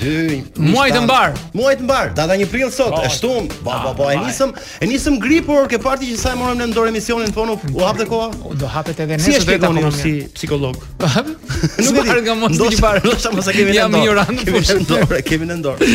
Hyj, muaj të mbarë. Muaj të mbarë, data 1 prill sot, e shtunë. Po, po, po, e nisëm, e nisëm gripur, ke parë ti që sa e morëm në dorë emisionin, po nuk u hapte koka. Do hapet edhe nesër vetë apo nuk si psikolog. Nuk e di nga mos të parë, do të mos e kemi në dorë. Kemi në dorë, kemi në dorë.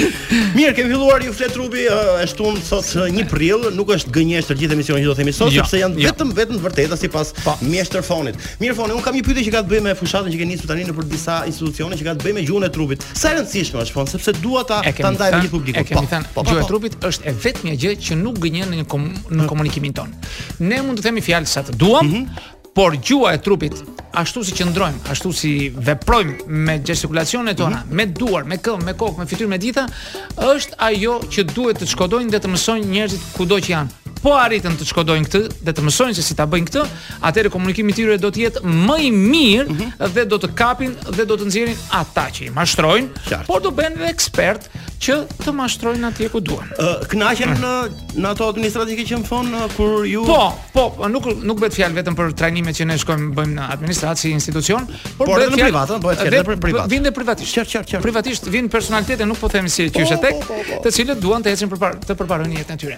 Mirë, kemi filluar ju flet trupi, e shtunë sot 1 prill, nuk është gënjeshtër gjithë emisioni që do të themi sot, jo, sepse janë jo. vetëm vetëm të vërteta sipas po. mjeshtër Fonit. Mirë, Foni, unë kam një pyetje që ka të bëjë me fushatën që keni nisur tani nëpër disa institucione që ka të bëjë me gjuhën e trupit. Sa e rëndësishme është Fon, sepse dua ta ta ndaj me publikun. E kemi po, thënë, po, po, gjuha e trupit është e vetmja gjë që nuk gënjen në një kom, në komunikimin tonë. Ne mund të themi fjalë sa të duam, mm -hmm. por gjuha e trupit, ashtu si qëndrojmë, ashtu si veprojmë me gestikulacionet tona, mm -hmm. me duar, me këmbë, me kokë, me fytyrë, me të gjitha, është ajo që duhet të shkodojnë dhe të mësojnë njerëzit kudo që janë po arritën të shkodojnë këtë dhe të mësojnë se si ta bëjnë këtë, atëherë komunikimi i tyre do të jetë më i mirë mm -hmm. dhe do të kapin dhe do të nxjerrin ata që i mashtrojnë, Qartë. por do bëhen edhe ekspertë që të mashtrojnë atje ku duan. Ë, uh, kënaqen mm. në në ato administrata që më thonë kur ju Po, po, po, nuk nuk bëhet fjalë vetëm për trajnimet që ne shkojmë bëjmë në administratë si institucion, por, por edhe në privaten, bëhet fjalë edhe për privat. Vijnë dhe privatisht. Qartë, qartë, qartë. Privatisht vijnë personalitete, nuk po them se çfarë është po, tek, po, po, të cilët duan të ecin përpara, të përparojnë jetën e tyre.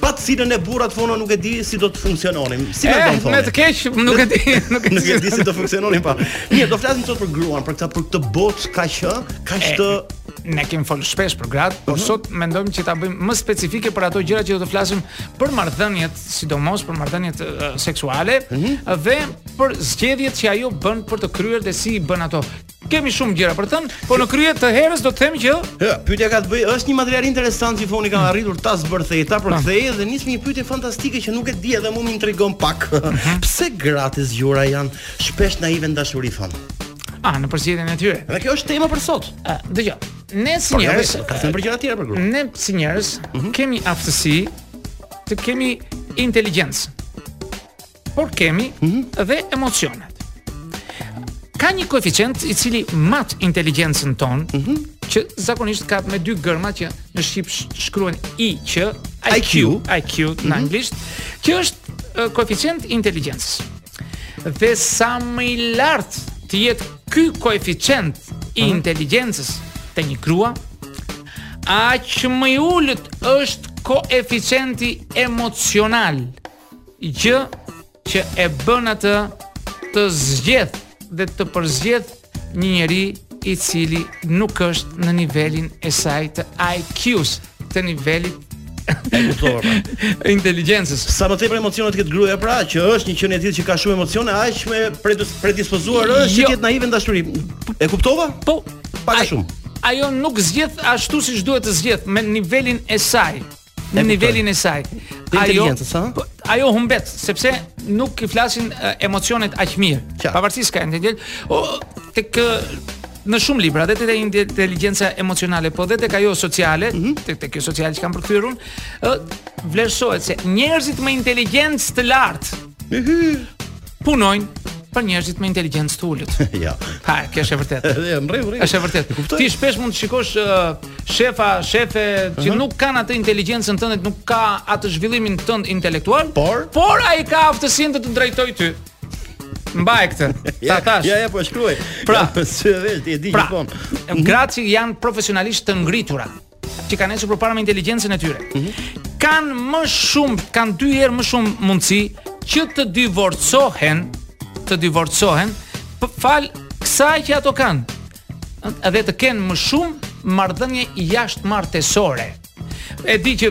Pa të cilën ne burrat Fono nuk e di si do të funksiononim. Si më bën Fono? Me të keq, nuk e di, nuk e di. Nuk e di si do funksiononim pa. Mirë, do flasim sot për gruan, për këtë për këtë botë kaq që, kaq të ne kemi folur shpesh për gratë, por mhm. sot mendojmë që ta bëjmë më specifike për ato gjëra që do të flasim për marrëdhëniet, sidomos për marrëdhëniet seksuale mhm. dhe për zgjedhjet që ajo bën për të kryer dhe si i bën ato. Kemi shumë gjëra për të thënë, por në krye të herës do të them që Hë, pyetja ka të bëjë, është një material interesant që Foni ka arritur ta zbërthejë ta përkthejë dhe nis me një pyetje fantastike që nuk e di edhe mua më intrigon pak. Pse gratë e zgjuara janë shpesh naive në dashuri Fon? ah, në përzgjedhjen e tyre. Dhe kjo është tema për sot. Ah, Dëgjo, ne si Por ja njerëz, vetë, ka thënë për gjëra tjera për gruan. ne si njerëz kemi aftësi të kemi inteligjencë. por kemi mm -hmm. dhe emocionet. Ka një koeficient i cili mat inteligjencën tonë, mm -hmm. që zakonisht ka me dy gërma që në shqip shkruhen IQ, IQ, IQ në mm -hmm. anglisht, që është koeficient i inteligjencës. Dhe sa më i lartë të jetë ky koeficient i mm -hmm. inteligjencës te një grua, aq më i ulët është koeficienti emocional gjë që e bën atë të zgjedhë dhe të përzgjedhë një njeri i cili nuk është në nivelin e saj të IQ-s, të nivelit të inteligjencës. Sa më tepër emocione të ketë gruaja pra, që është një qenie e tillë që ka shumë emocione, aq më e predispozuar është jo. që të jetë naive në dashuri. E kuptova? Po, pak a shumë. Ajo nuk zgjedh ashtu siç duhet të zgjedhë me nivelin e saj. në nivelin e saj. Ajo po, ajo humbet sepse nuk i flasin emocionet aq mirë. Pavarësisht ka ndjenjë, o tek në shumë libra dhe te inteligjenca emocionale, po dhe tek ajo sociale, mm -hmm. tek kjo sociale që kam përkthyer unë, vlerësohet se njerëzit me inteligjencë të lartë Punojnë për njerëzit me inteligjencë të ulët. Jo. Ha, kjo është e vërtetë. Jo, rri, rri. Është e vërtetë. Kuptoj. Ti shpesh mund të shikosh uh, shefa, shefe që Mhm. nuk kanë atë inteligjencën tënde, nuk ka atë zhvillimin tënd intelektual, Por? por ai ka aftësinë të të drejtojë ty. Mbaj këtë. Ta thashë. Ja, ja, po e shkruaj. Pra. Ja, si e vesh, ti e di Pra, gjithmonë. gratë që janë profesionalisht të ngritura. që kanë ecur përpara me inteligjencën e tyre. Mm -hmm. Kanë më shumë, kanë dy herë më shumë mundësi që të divorcohen, të divorcohen falë kësaj që ato kanë. Edhe të kenë më shumë marrëdhënie jashtë martesore. E di që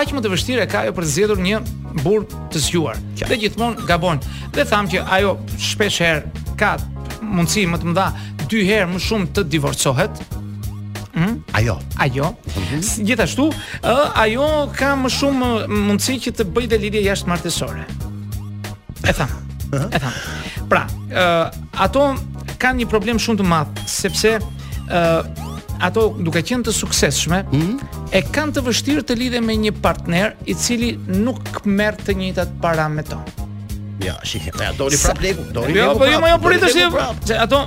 aq më të vështirë e ka ajo për të zgjedhur një burrë të zgjuar. Dhe gjithmonë gabon. Dhe thamë që ajo shpeshherë ka mundësi më të mëdha dy herë më shumë të divorcohet. Mm? Ajo. Ajo. Mm -hmm. Gjithashtu, ajo ka më shumë mundësi që të bëjë dhe lidhje jashtë martesore. E thamë. E thamë. Pra, uh, ato kanë një problem shumë të madh sepse ë uh, ato duke qenë të suksesshme, mm -hmm. e kanë të vështirë të lidhen me një partner i cili nuk merr të njëjtat para me to. Ja, shi, ja, doli prapë leku, doli leku prapë. Jo, po jo, po prit, është një Ato,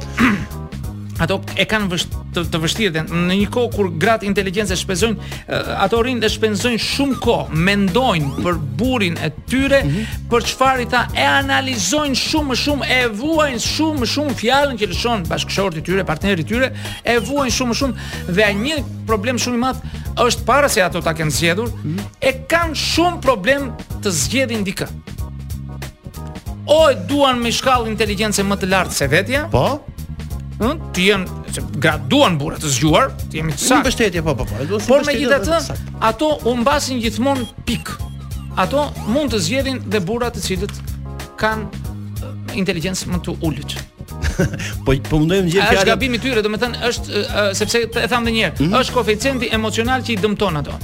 ato e kanë vësht, të, të vështirë dhe në një kohë kur gratë inteligjente shpenzojnë, ato rrinë dhe shpenzojnë shumë kohë, mendojnë për burrin e tyre mm -hmm. për çfarë i tha e analizojnë shumë më shumë e vuajnë shumë më shumë fjalën që lëshon bashkëshorti i tyre, partneri i tyre, e vuajnë shumë më shumë dhe një problem shumë i madh është para se ato ta kenë zgjedhur, mm -hmm. e kanë shumë problem të zgjedhin dikë. O e duan me shkallë inteligjence më të lartë se vetja? Po. Ëh, hm? të gjitha gratë duan burra të zgjuar, të jemi të saktë. Mbështetje, po po po. Por megjithatë, ato humbasin gjithmonë pikë. ato mund të zgjedhin dhe burra të cilët kanë eh, inteligjencë më të ulët. po po mundohem të gjej fjalën. Është gabimi i tyre, domethënë është uh, sepse e tham edhe një herë, mm -hmm. është koeficienti emocional që i dëmton ato.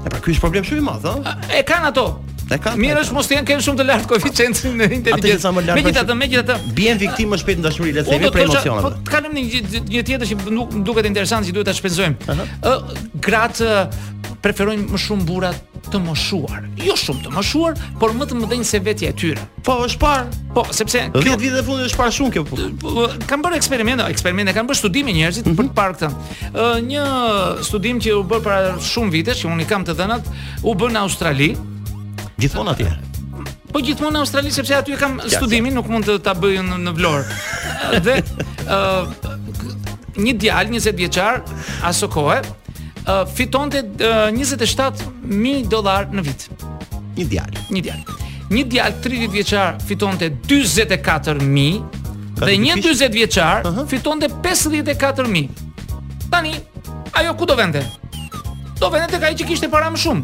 E pra ky është problem shumë i madh, ëh. E kanë ato. E kanë. Mirë është mos të kenë kanë shumë të lartë koeficientin e inteligjencës. Megjithatë, megjithatë, bien viktimë më shpejt në dashuri, le të themi për emocionet. Po të kalojmë në një një tjetër që më duket interesant që duhet ta shpjegojmë. Ëh, gratë preferojnë më shumë burrat të moshuar, jo shumë të moshuar, por më të mëdhenj se vetja e tyre. Po, është parë. Po, sepse këto vitet e fundit është parë shumë kjo. Po. Po, po, kanë bërë eksperimente, eksperimente kanë bërë studim me njerëzit mm -hmm. për të parë këtë. Ë një studim që u bë para shumë vitesh, që unë i kam të dhënat, u bë në Australi. Gjithmonë atje. Po gjithmonë në Australi sepse aty e kam studimin, nuk mund të ta bëj në, në Vlorë. Dhe ë uh, një djalë 20 vjeçar asokohe uh, fitonte uh, 27000 dollar në vit. Një djalë. Një djalë. Një djalë 30 vjeçar fitonte 44000 dhe një 40 vjeçar uh -huh. fitonte 54000. Tani ajo ku do vente? Do vente tek ai që kishte para më shumë.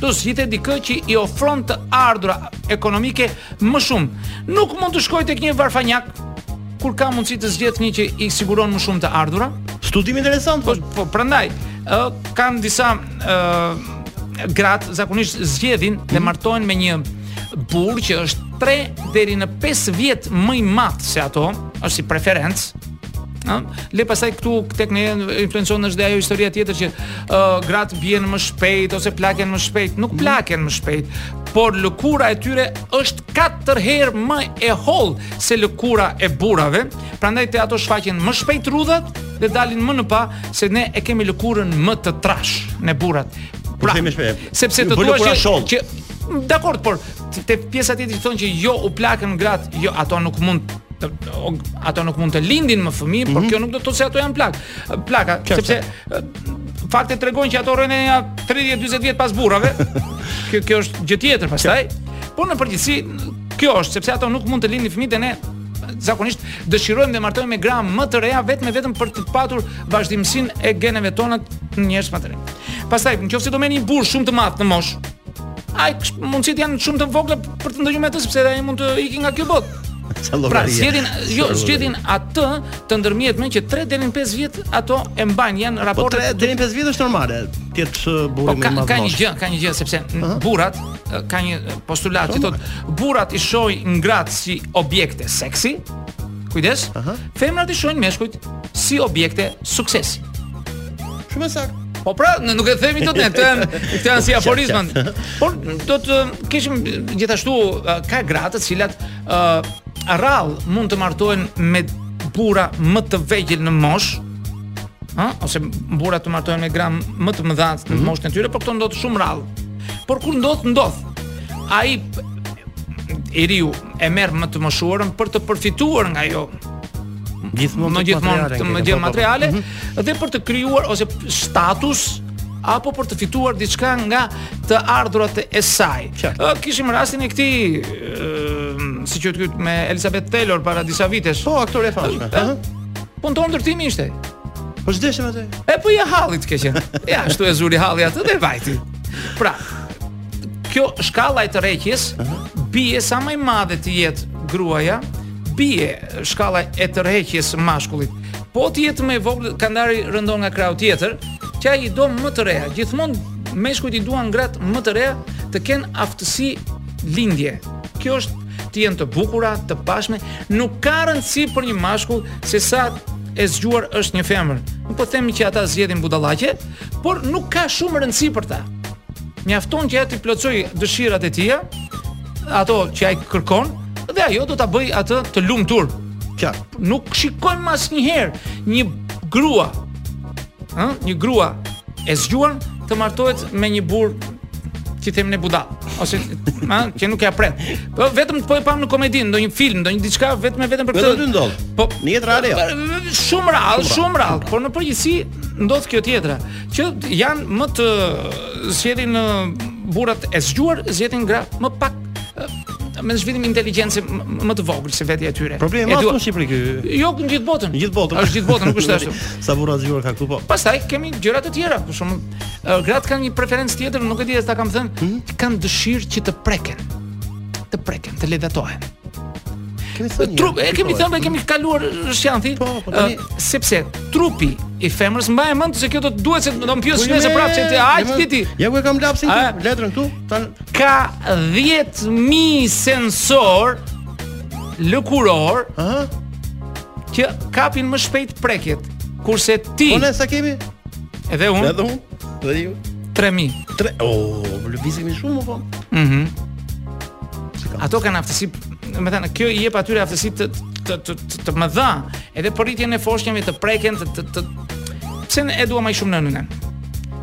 Do zgjidhte dikë që i ofron të ardhura ekonomike më shumë. Nuk mund të shkojë tek një varfanjak Kur ka mundësi të zgjedhë një që i siguron më shumë të ardhura? Studim interesant. Po, po prandaj, ë kanë disa ë gratë zakonisht zgjedhin dhe mhm. martohen me një burrë që është 3 deri në 5 vjet më i madh se ato, është si preferencë. Ë, le pastaj këtu tek ne influencon edhe ajo historia tjetër që ë uh, gratë bien më shpejt ose plaken më shpejt, nuk mhm. plaken më shpejt, por lëkura e tyre është katër herë më e hollë se lëkura e burrave, prandaj te ato shfaqen më shpejt rrudhat dhe dalin më në pah se ne e kemi lëkurën më të trashë ne burrat. Pra, më shpejt. Sepse të thua që, s'hollë. që dakord, por te pjesa tjetër thonë që jo u plakën gratë, jo ato nuk mund të, ato nuk mund të lindin më fëmijë, mm -hmm. por mhm. kjo nuk do të thotë se ato janë plak. Plaka, Kjefte. sepse fakti tregon që ato rrojnë nja 30-40 vjet pas burrave. kjo kjo është gjë tjetër pastaj. Po në përgjithësi kjo është sepse ato nuk mund të lindin fëmijët e ne zakonisht dëshirojmë dhe martohemi me gra më të reja vetëm e vetëm për të patur vazhdimësinë e geneve tona në njerëz më të rinj. Pastaj, nëse do merrnin një burrë shumë të madh në moshë, ai mundësitë janë shumë të vogla për të ndenjur me atë sepse ai mund të ikë nga kjo botë. Pra, zgjedhin, jo, zgjedhin atë të ndërmjetme që 3 deri në 5 vjet ato e mbajnë janë po, raportet. Po 3 deri në 5 vjet është normale. Të jetë uh, burri po, më i madh. Ka një gjë, ka një gjë sepse uh -huh. burrat uh, ka një postulat që thotë burrat i shohin gratë si objekte seksi. Kujdes? Uh -huh. Femrat i shohin meshkujt si objekte suksesi. Shumë saktë. Po pra, nuk e themi dot ne, këto janë këto janë si aforizma. Por do të kishim gjithashtu ka gra të cilat ë uh, rrallë mund të martohen me burra më të vegjël në moshë, ha, ose burra të martohen me gra më të mëdha në mm -hmm. moshën e tyre, por këto ndodh shumë rrallë. Por kur ndodh, ndodh. Ai i riu e merr më të moshuarën për të përfituar nga ajo Gjithmonë më gjithmonë me gjëra materiale mm -hmm. dhe për të krijuar ose status apo për të fituar diçka nga të ardhurat e saj. Ë kishim rastin e këtij si qe, me Elizabeth Taylor para disa vitesh. Po, aktore e famshme. Punëtor ndërtimi ishte. Po zhdeshëm atë. E po ja hallit të keqen. Ja, ashtu e zuri halli atë dhe vajti. Pra, kjo shkalla e tërheqjes uh -huh. bie sa më e madhe të jetë gruaja, bie shkalla e tërheqjes së mashkullit. Po të jetë më e vogël, kandari rëndon nga krahu tjetër, që ai do më të reja. Gjithmonë meshkujt i duan gratë më të reja të kenë aftësi lindje. Kjo është të jenë të bukura, të pashme, nuk ka rëndësi për një mashkull se sa e zgjuar është një femër. Nuk po themi që ata zgjedhin budallaqe, por nuk ka shumë rëndësi për ta. Mjafton që ajo të plotësojë dëshirat e tija, ato që ai kërkon dhe ajo do ta bëjë atë të lumtur. Kja. Nuk shikojmë asnjëherë një grua, ë, një grua e zgjuar të martohet me një burrë që i themi ne budalla ose ma që nuk ia pret. Po vetëm po e pam në komedi, ndonjë film, ndonjë diçka vetëm e vetëm për këtë. Vetëm ndodh. Po në jetë reale. Jo. Shumë rrallë, shumë rrallë, por në përgjithësi ndodh kjo tjetra. që janë më të zgjedhin burrat e zgjuar, zgjedhin gra më pak me zhvillim inteligjence më të vogël se vetja e tyre. Problemi është në Shqipëri ky. Jo në gjithë botën. Në gjithë botën. Është gjithë botën, nuk është ashtu. Sa burra të zgjuar ka këtu po. Pastaj kemi gjëra të tjera, për shembull, gratë kanë një preferencë tjetër, nuk e di a ta kam thënë, hmm? kanë dëshirë që të preken. Të preken, të ledatohen. Kemi thënë një. Trupi, e kemi thënë, e kemi kaluar tangjent. Po, po, tani sepse trupi i femrës mbaje mend se kjo do të duhet se do të më pyesësh po, shnesë prapë se ti aq ti ti. Ja ku e kam lapsin këtu, letrën këtu. Tan ka 10000 sensorë lëkurorë, ëh, që kapin më shpejt prekjet. Kurse ti Po ne sa kemi? Edhe unë. Edhe unë. Dhe ju. 3000. 3. Oh, më lëvizim shumë po. Mhm. Mm Ato kanë aftësi, domethënë, kjo i jep atyre aftësi të të të të, të mëdha, edhe për rritjen e foshnjave të preken të të, të pse e dua më shumë nënën.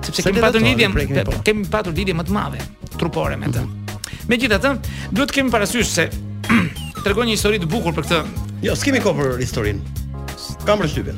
Sepse Se kemi patur lidhje, po. kemi patur lidhje më të madhe trupore me të. Mm -hmm. Megjithatë, duhet të kemi parasysh se tregon një histori të bukur për këtë. Jo, s'kemi kohë për historinë. Kam përshtypjen.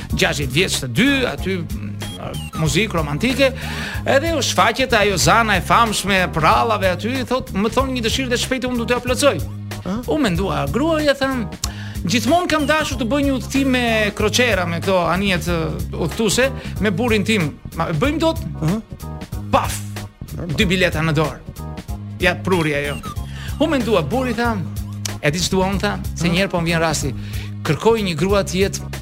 60 vjeç të dy aty muzikë romantike, edhe u shfaqet ajo zana e famshme e përrallave aty, i thot, më thon një dëshirë dhe shpejt unë do t'ja plotësoj. U mendua, gruaja tha, gjithmonë kam dashur të bëj një udhëtim me kroçera me këto anijet udhëtuese me burrin tim. Ma bën dot? Ëh. Paf. Dy bileta në dorë. Ja pruri ajo. U mendua burri tha, e di ç'dua unë tha, se një herë po më vjen rasti. Kërkoj një grua të jetë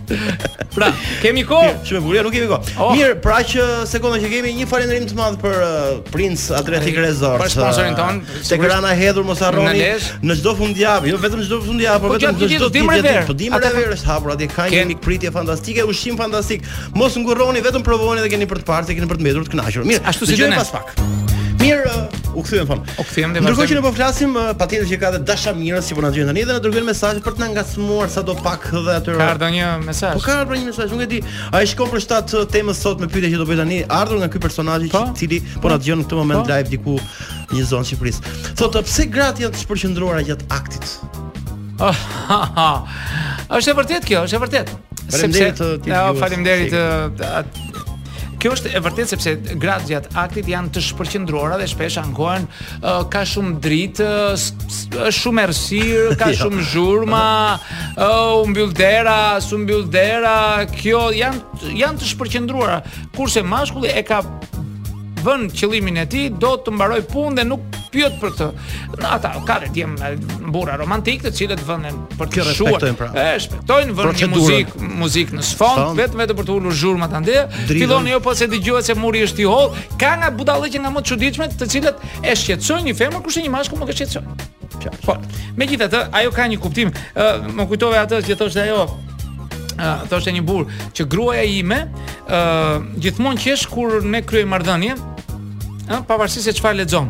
Pra, kemi kohë. Shumë bukur, nuk kemi kohë. Oh. Mirë, pra aq sekonda që kemi një falënderim të madh për uh, Prince Adriatic Resort. Për sponsorin tonë, tek Rana e Hedhun mos harroni në çdo fundjavë, jo vetëm çdo fundjavë, por po vetëm çdo ditë të Po dimër edhe verë është hapur atje ka një mikpritje fantastike, ushqim fantastik. Mos ngurroni, vetëm provojeni dhe keni për të parë, se keni për të mbetur të kënaqur. Mirë, ashtu si dënë. Mirë, u kthyem fon. U kthyem dhe Ndërkohë që ne po flasim, patjetër që ka dhe dashamirës që po na dëgjojnë tani dhe na dërgojnë mesazhe për të na ngacmuar sado pak dhe atë. Ka ardhur një mesazh. Po ka ardhur një mesazh, nuk e di. A i shkon për shtat temës sot me pyetjen që do bëj tani, ardhur nga ky personazh i po. cili po na po. dëgjon në këtë moment po. live diku në një zonë të Shqipërisë. Thotë pse gratë janë të shpërqendruara gjatë aktit? Ah, është e vërtetë kjo, është e vërtetë. Faleminderit. Faleminderit. Kjo është e vërtetë sepse gratë gjatë aktit janë të shpërqendruara dhe shpesh ankohen uh, ka shumë dritë, është uh, shumë errësirë, ka jo. shumë zhurma, uh, u mbyll dera, s'u mbyll dera, kjo janë janë të shpërqendruara. Kurse mashkulli e ka vënë qëllimin e tij, do të mbarojë punë dhe nuk pyet për këtë. Në ata ka dhe djem burra romantikë të cilët vënë Për të respektojnë pra. E respektojnë vënë një muzikë, muzikë në sfond, vetëm vetëm për të ulur zhurmat andej. Fillon ajo po se dëgjohet se muri është i hollë, ka nga budallallëqe nga më të çuditshmet, të cilat e shqetësojnë një femër kurse një mashkull nuk e shqetëson. Po. Megjithatë, ajo ka një kuptim. Ë, më kujtove atë që thoshte ajo, uh, thoshte një burrë që gruaja ime ë uh, gjithmonë qesh kur ne kryejmë marrëdhënie, ë pavarësisht se çfarë lexon.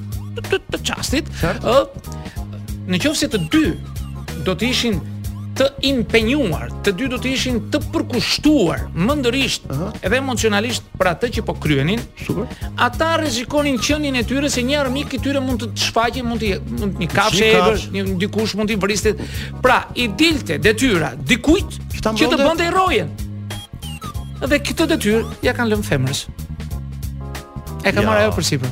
të, të çastit, ë në qoftë se të dy do të ishin të impenjuar, të dy do të ishin të përkushtuar mendërisht uh -huh. edhe emocionalisht për atë që po kryenin. Super. Ata rrezikonin qenien e tyre se një armik i tyre mund të shfaqej, mund të mund një kafshë e egër, një dikush mund t'i vriste. Pra, i dilte detyra dikujt që të bënte rojen. Dhe këtë detyrë ja kanë lënë femrës. E ka ja. marrë ajo përsipër.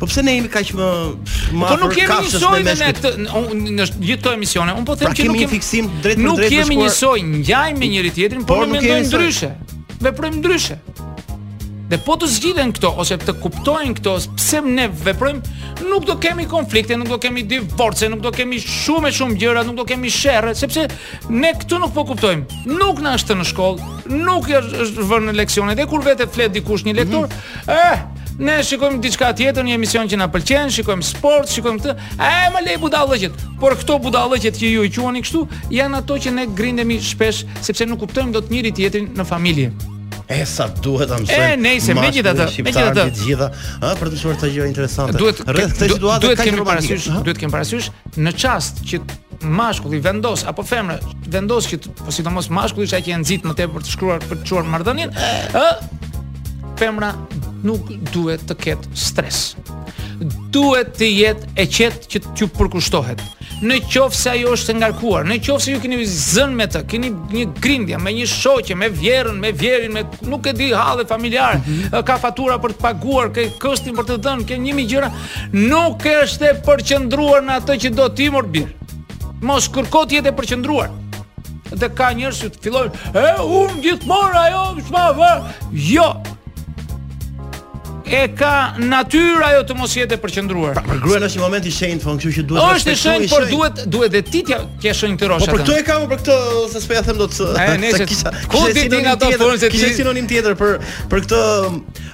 Po pse ne jemi kaq më më Po nuk jemi njësoj me ne këtë në gjithë këto emisione. Un po them pra që nuk kemi fiksim drejt për drejt. Nuk jemi njësoj, ngjajmë me njëri tjetrin, por, por ne mendojmë ndryshe. Veprojmë ndryshe. Dhe po të zgjidhen këto ose të kuptohen këto pse ne veprojmë, nuk do kemi konflikte, nuk do kemi divorce, nuk do kemi shumë e shumë gjëra, nuk do kemi sherre, sepse ne këtu nuk po kuptojmë. Nuk na është në shkollë, nuk është vënë në leksione dhe kur vetë flet dikush një lektor, mm -hmm. eh, Ne shikojmë diçka tjetër, një emision që na pëlqen, shikojmë sport, shikojmë këtë. A e më lej budallëqet. Por këto budallëqet që ju i quani kështu, janë ato që ne grindemi shpesh sepse nuk kuptojmë dot njëri tjetrin në familje. E sa duhet ta mësojmë. E nejse, megjithatë, megjithatë të gjitha, ëh, për të mësuar këto gjëra interesante. Duhet rreth këtë situatë duhet kemi parasysh, duhet të kemi parasysh në çast që mashkulli vendos apo femra vendos që po sidomos mashkulli është ai që e nxit më tepër për të shkuar për të çuar marrëdhënien, ëh, femra nuk duhet të ketë stres. Duhet të jetë e qetë që t'ju përkushtohet. Në qoftë se ajo është e ngarkuar, në qoftë se ju keni zënë me të, keni një grindje me një shoqe, me vjehrrën, me vjehrrin, me nuk e di halle familjare, mm -hmm. ka fatura për të paguar, ka këstin për të dhënë, ka 1000 gjëra, nuk është e përqendruar në atë që do ti mor bir. Mos kërko të jetë e përqendruar. Dhe ka njerëz që fillojnë, "E un gjithmonë ajo s'ma vë." Jo. E ka natyrë ajo të mos jetë e përqendruar. Pra, për gruan është një moment i shenjtë, thon, kështu që duhet të Është i shenjtë, por duhet duhet dhe ti të jesh shenjtë të rrosh atë. Po për këtë e kam, për këtë se s'po ja them dot se kisha. Ku ti ti nga ato thon se ti kisha sinonim tjetër për për këtë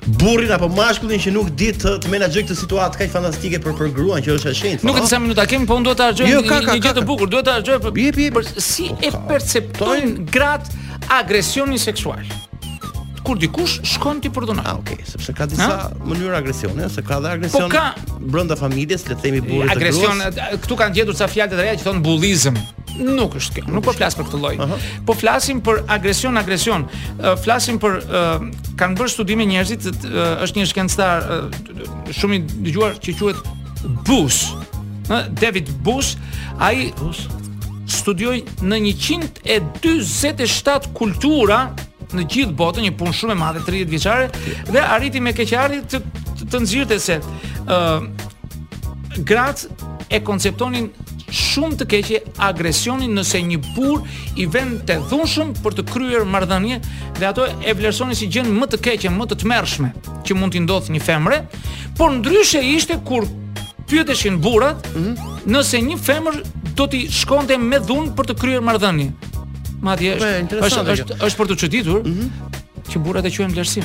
burrin apo mashkullin që nuk di të të menaxhoj këtë situatë kaq fantastike për për gruan që është e shenjtë. Nuk e di sa minuta kemi, po unë duhet të harxhoj jo, një, një gjë të bukur, duhet të harxhoj për, për, për si e perceptojnë grat agresionin seksual. Kur dikush shkon t'i përdhunojë. Ah, okay, sepse ka disa ha? mënyra agresioni, se ka dhe agresion po ka... brenda familjes, le të themi burrit te gruaja. Agresion, këtu kanë gjetur ca fjalë të reja që thon bullizëm. Nuk është kjo. Nuk po flas për këtë lloj. Uh -huh. Po flasim për agresion, agresion. Uh, flasim për uh, kanë bërë studime njerëzit, uh, është një shkencëtar uh, shumë i dëgjuar që quhet Bus. Uh, David Bus, ai studioi në 127 kultura në gjithë botën, një punë shumë e madhe 30 vjeçare dhe arriti me keqardhje të të nxirrte se ë uh, gratë e konceptonin shumë të keqe agresionin nëse një burr i vente dhunshëm për të kryer marrëdhënie dhe ato e vlerësonin si gjën më të keqe, më të tmerrshme që mund t'i ndodhë një femre, por ndryshe ishte kur pyeteshin burrat mm -hmm. nëse një femër do t'i shkonte me dhunë për të kryer marrëdhënie. Madje është, është është është për t'u çuditur mm -hmm. që burrat e quajnë vlerësim.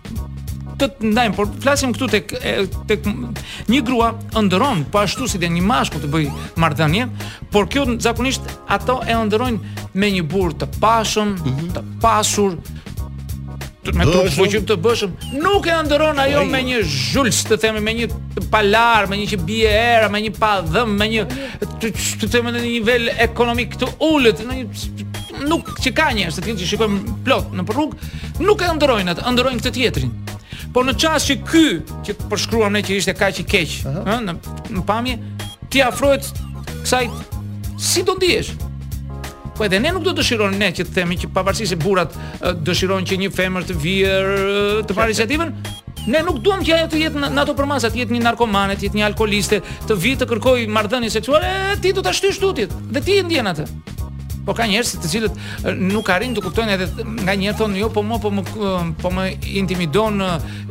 të ndajmë, por flasim këtu tek tek një grua ëndërron po ashtu si dhe një mashkull të bëjë marrëdhënie, por kjo zakonisht ato e ëndërrojnë me një burrë të pashëm, mm -hmm. të pasur, të me trup fuqim të bëshëm, nuk e ëndërron ajo me një zhuls të themi me një palarë, me një që bie era, me një pa dhëmbë, me një të themi në një nivel ekonomik të ulët, në një nuk që ka njerëz të tillë që shikojmë plot në rrugë, Nuk e ëndërrojnë atë, ëndërrojnë këtë tjetrin. Po në çast që ky që përshkruam ne që ishte kaq i keq, ëh, në, në pamje, ti afrohet kësaj si do ndihesh? Po edhe ne nuk do dëshironim ne që të themi që pavarësisht se burrat dëshirojnë që një femër të vijë të marrë iniciativën, Ne nuk duam që ajo të jetë në ato përmasa, të jetë një narkomane, të jetë një alkoliste, të vijë të kërkojë marrëdhënie seksuale, ti do ta shtysh tutje dhe ti e ndjen atë. Po ka njerëz të cilët nuk arrijnë të kuptojnë edhe nganjëherë thonë jo po më po më po më intimidon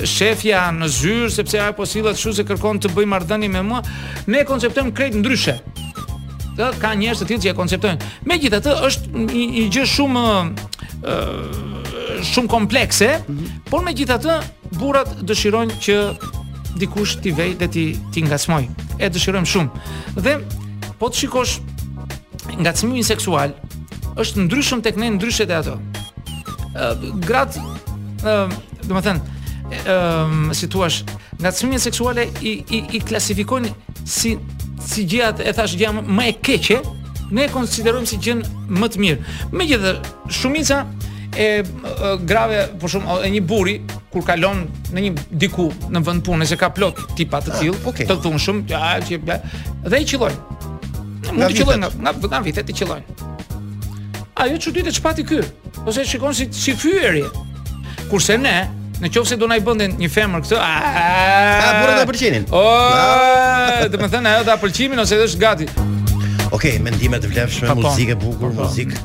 shefja në zyrë sepse ajo po sillet kështu se kërkon të bëjë marrëdhënie me mua. Ne e konceptojmë krejt ndryshe. Dhe ka njerëz të tillë që e konceptojnë. Megjithatë është një, një gjë shumë ë shumë komplekse, mm -hmm. por megjithatë burrat dëshirojnë që dikush t'i vejë dhe t'i t'i ngacmojë. E dëshirojmë shumë. Dhe po të shikosh ngacmimi seksual është i ndryshëm tek ne ndryshe te ato. Ë gratë domethënë ë si thua ngacmimi seksual i i i klasifikojnë si si gjëja e thashë gjëja më e keqe, ne e konsiderojmë si gjënë më të mirë. Megjithatë, shumica e, e grave, për shembull një burri kur kalon në një diku në vend pune se ka plot tipa të tillë, ah, okay. të dhunshëm, ja, që dhe i qëllojnë. Nga vithet. Nga, nga, nga vithet t'i qëllojnë. Ajo që dyte që pati ky, ose e shikon si, si fyerje. Kurse ne, në qoftë se do na e bënte një femër këtë, a, a, a, burë të pëlqinin. Domethënë, ajo ta pëlqenim, ose dhe është gati. Okej, okay, mendime të vlefshme, muzikë e bukur, muzikë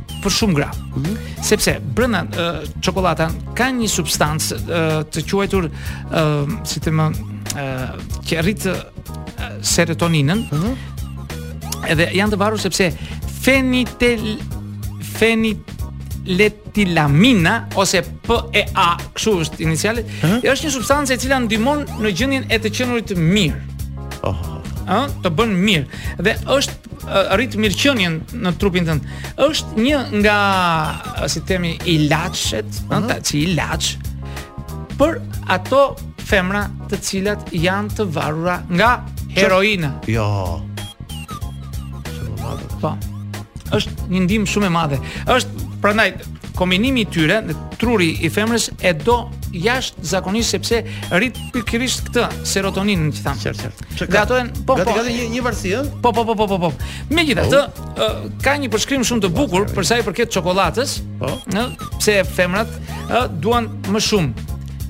për shumë gra. Mm -hmm. Sepse brenda uh, çokollata ka një substancë uh, të quajtur uh, si të them uh, që rrit uh, serotoninën. Mm -hmm. Edhe janë të varur sepse fenitel feniletilamina ose PEA, kështu është inicialet, uh -huh. është një substancë e cila ndihmon në gjendjen e të qenurit mirë. Oh. Ëh, të bën mirë. Dhe është rrit mirëqenien në trupin tënd. Është një nga si themi ilaçet, ëh, uh -huh. si ilaç për ato femra të cilat janë të varura nga heroina. Jo. Po. Është një ndihmë shumë e madhe. Është prandaj kombinimi i tyre e truri i femrës e do jashtëzakonisht sepse rrit pikërisht këtë serotoninë që thamë. Qartë, qartë. Që ka ato janë po po. Gati një një varësi, ë? Po po po po po po. Megjithatë, po. ka një përshkrim shumë të bukur për sa i përket çokollatës. Po. Ë, pse femrat ë duan më shumë.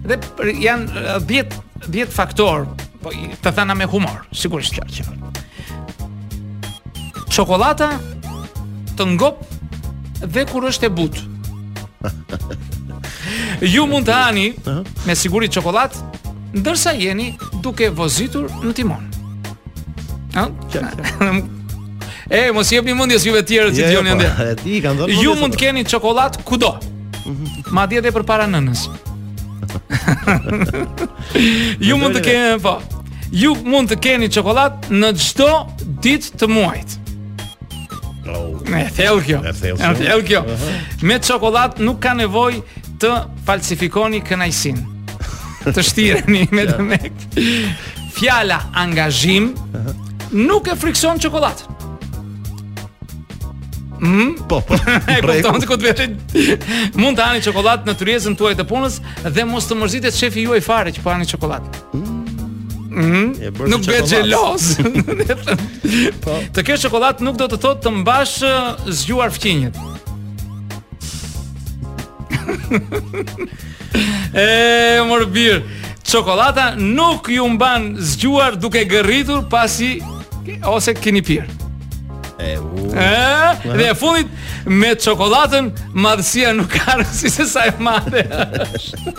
Dhe janë 10 10 faktorë, po të thëna me humor, sigurisht qartë. Çokollata të ngop dhe kur është e butë. Ju mund të hani me siguri çokollatë ndërsa jeni duke vozitur në timon. Ha? E, mos i jepni mendjes ju të tjerët që jo, jo, dëgjoni po, ende. E di, kanë dhënë. Ju mund të keni çokollatë kudo. Madje edhe përpara nënës. Ju mund të keni, po. Ju mund të keni çokollatë në çdo ditë të muajit. E oh. thellë kjo. E thellë kjo. Me çokollatë nuk ka nevojë të falsifikoni kënaqësinë. të shtireni me demek. Fjala angazhim nuk e frikëson çokollatën. Mm? Po, po. E kupton se ku të vete. Mund të hani çokollatë në tryezën tuaj të punës dhe mos të mërzitet shefi juaj fare që po hani çokollatë. Mm. Mm. Nuk bëhet xheloz. po. Të kesh çokollatë nuk do të thotë të mbash zgjuar fqinjët. E mor bir. Çokollata nuk ju mban zgjuar duke gërhitur pasi ose e keni pirë. E, u. Ë, dhe e fundit me çokollatën madhësia nuk ka rëndësi se sa e madhe është.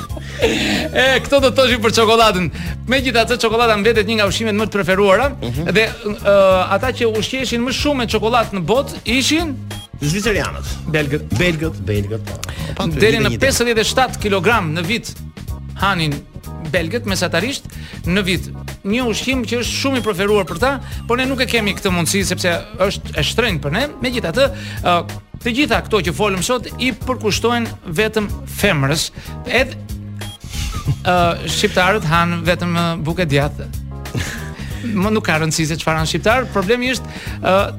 e këto do të thoshim për çokollatën. Megjithatë çokollata mbetet një nga ushqimet më të preferuara dhe ë, ata që ushqeheshin më shumë me çokollatë në botë ishin Zviceranët, belgët, belgët, belgët. Po, deri në 5 7 kg në vit hanin belgët mesatarisht në vit. Një ushqim që është shumë i preferuar për ta, por ne nuk e kemi këtë mundësi sepse është e shtrenjtë për ne. Megjithatë, të gjitha këto që folëm sot i përkushtohen vetëm femrës. Edhe uh, shqiptarët hanë vetëm bukë e djathë. Më nuk ka rëndësi se çfarë janë shqiptarë, problemi është uh,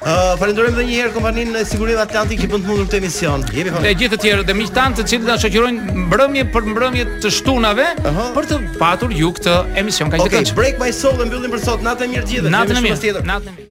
Uh, Falenderojmë edhe një herë kompaninë e sigurimeve Atlantik që bën të mundur këtë emision. Jemi pa. Dhe gjithë të tjerët dhe miqtë tanë të cilët na shoqërojnë mbrëmje për mbrëmje të shtunave uh -huh. për të patur ju këtë emision kaq okay, të këndshëm. Okej, break my soul dhe mbyllim për sot. Natën e mirë të gjithëve. Natën e mirë. Natën e mirë.